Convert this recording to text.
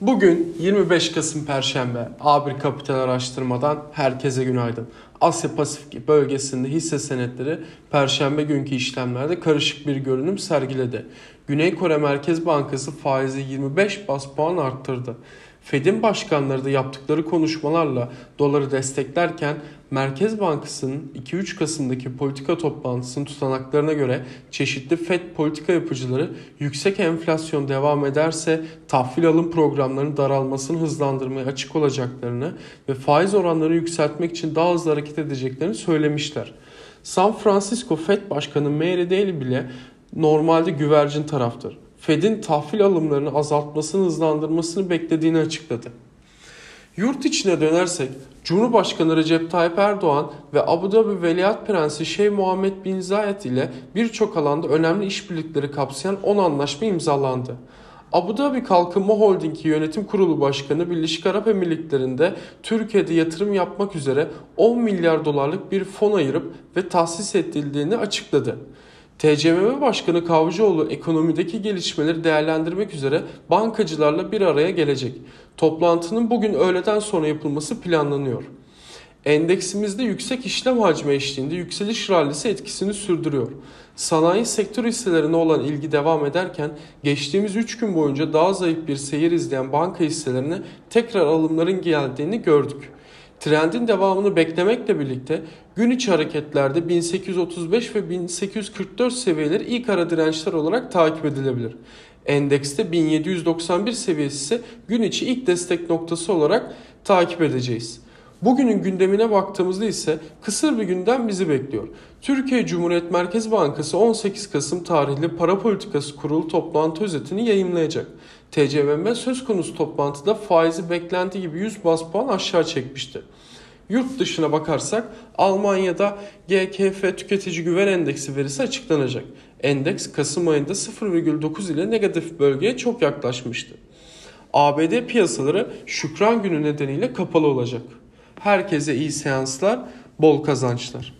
Bugün 25 Kasım Perşembe A1 Kapital Araştırma'dan herkese günaydın. Asya Pasifik bölgesinde hisse senetleri Perşembe günkü işlemlerde karışık bir görünüm sergiledi. Güney Kore Merkez Bankası faizi 25 bas puan arttırdı. Fed'in başkanları da yaptıkları konuşmalarla doları desteklerken Merkez Bankası'nın 2-3 Kasım'daki politika toplantısının tutanaklarına göre çeşitli Fed politika yapıcıları yüksek enflasyon devam ederse tahvil alım programlarının daralmasını hızlandırmaya açık olacaklarını ve faiz oranlarını yükseltmek için daha hızlı hareket edeceklerini söylemişler. San Francisco Fed Başkanı Mary Daly bile normalde güvercin taraftır. Fed'in tahvil alımlarını azaltmasını hızlandırmasını beklediğini açıkladı. Yurt içine dönersek Cumhurbaşkanı Recep Tayyip Erdoğan ve Abu Dhabi Veliaht Prensi Şeyh Muhammed Bin Zayed ile birçok alanda önemli işbirlikleri kapsayan 10 anlaşma imzalandı. Abu Dhabi Kalkınma Holding'i Yönetim Kurulu Başkanı Birleşik Arap Emirlikleri'nde Türkiye'de yatırım yapmak üzere 10 milyar dolarlık bir fon ayırıp ve tahsis edildiğini açıkladı. TCMM Başkanı Kavcıoğlu ekonomideki gelişmeleri değerlendirmek üzere bankacılarla bir araya gelecek. Toplantının bugün öğleden sonra yapılması planlanıyor. Endeksimizde yüksek işlem hacmi eşliğinde yükseliş rallisi etkisini sürdürüyor. Sanayi sektör hisselerine olan ilgi devam ederken geçtiğimiz 3 gün boyunca daha zayıf bir seyir izleyen banka hisselerine tekrar alımların geldiğini gördük. Trendin devamını beklemekle birlikte gün içi hareketlerde 1835 ve 1844 seviyeleri ilk ara dirençler olarak takip edilebilir. Endekste 1791 seviyesi ise gün içi ilk destek noktası olarak takip edeceğiz. Bugünün gündemine baktığımızda ise kısır bir gündem bizi bekliyor. Türkiye Cumhuriyet Merkez Bankası 18 Kasım tarihli para politikası kurulu toplantı özetini yayımlayacak. TCMM söz konusu toplantıda faizi beklenti gibi 100 bas puan aşağı çekmişti. Yurt dışına bakarsak Almanya'da GKF tüketici güven endeksi verisi açıklanacak. Endeks Kasım ayında 0,9 ile negatif bölgeye çok yaklaşmıştı. ABD piyasaları Şükran günü nedeniyle kapalı olacak. Herkese iyi seanslar, bol kazançlar.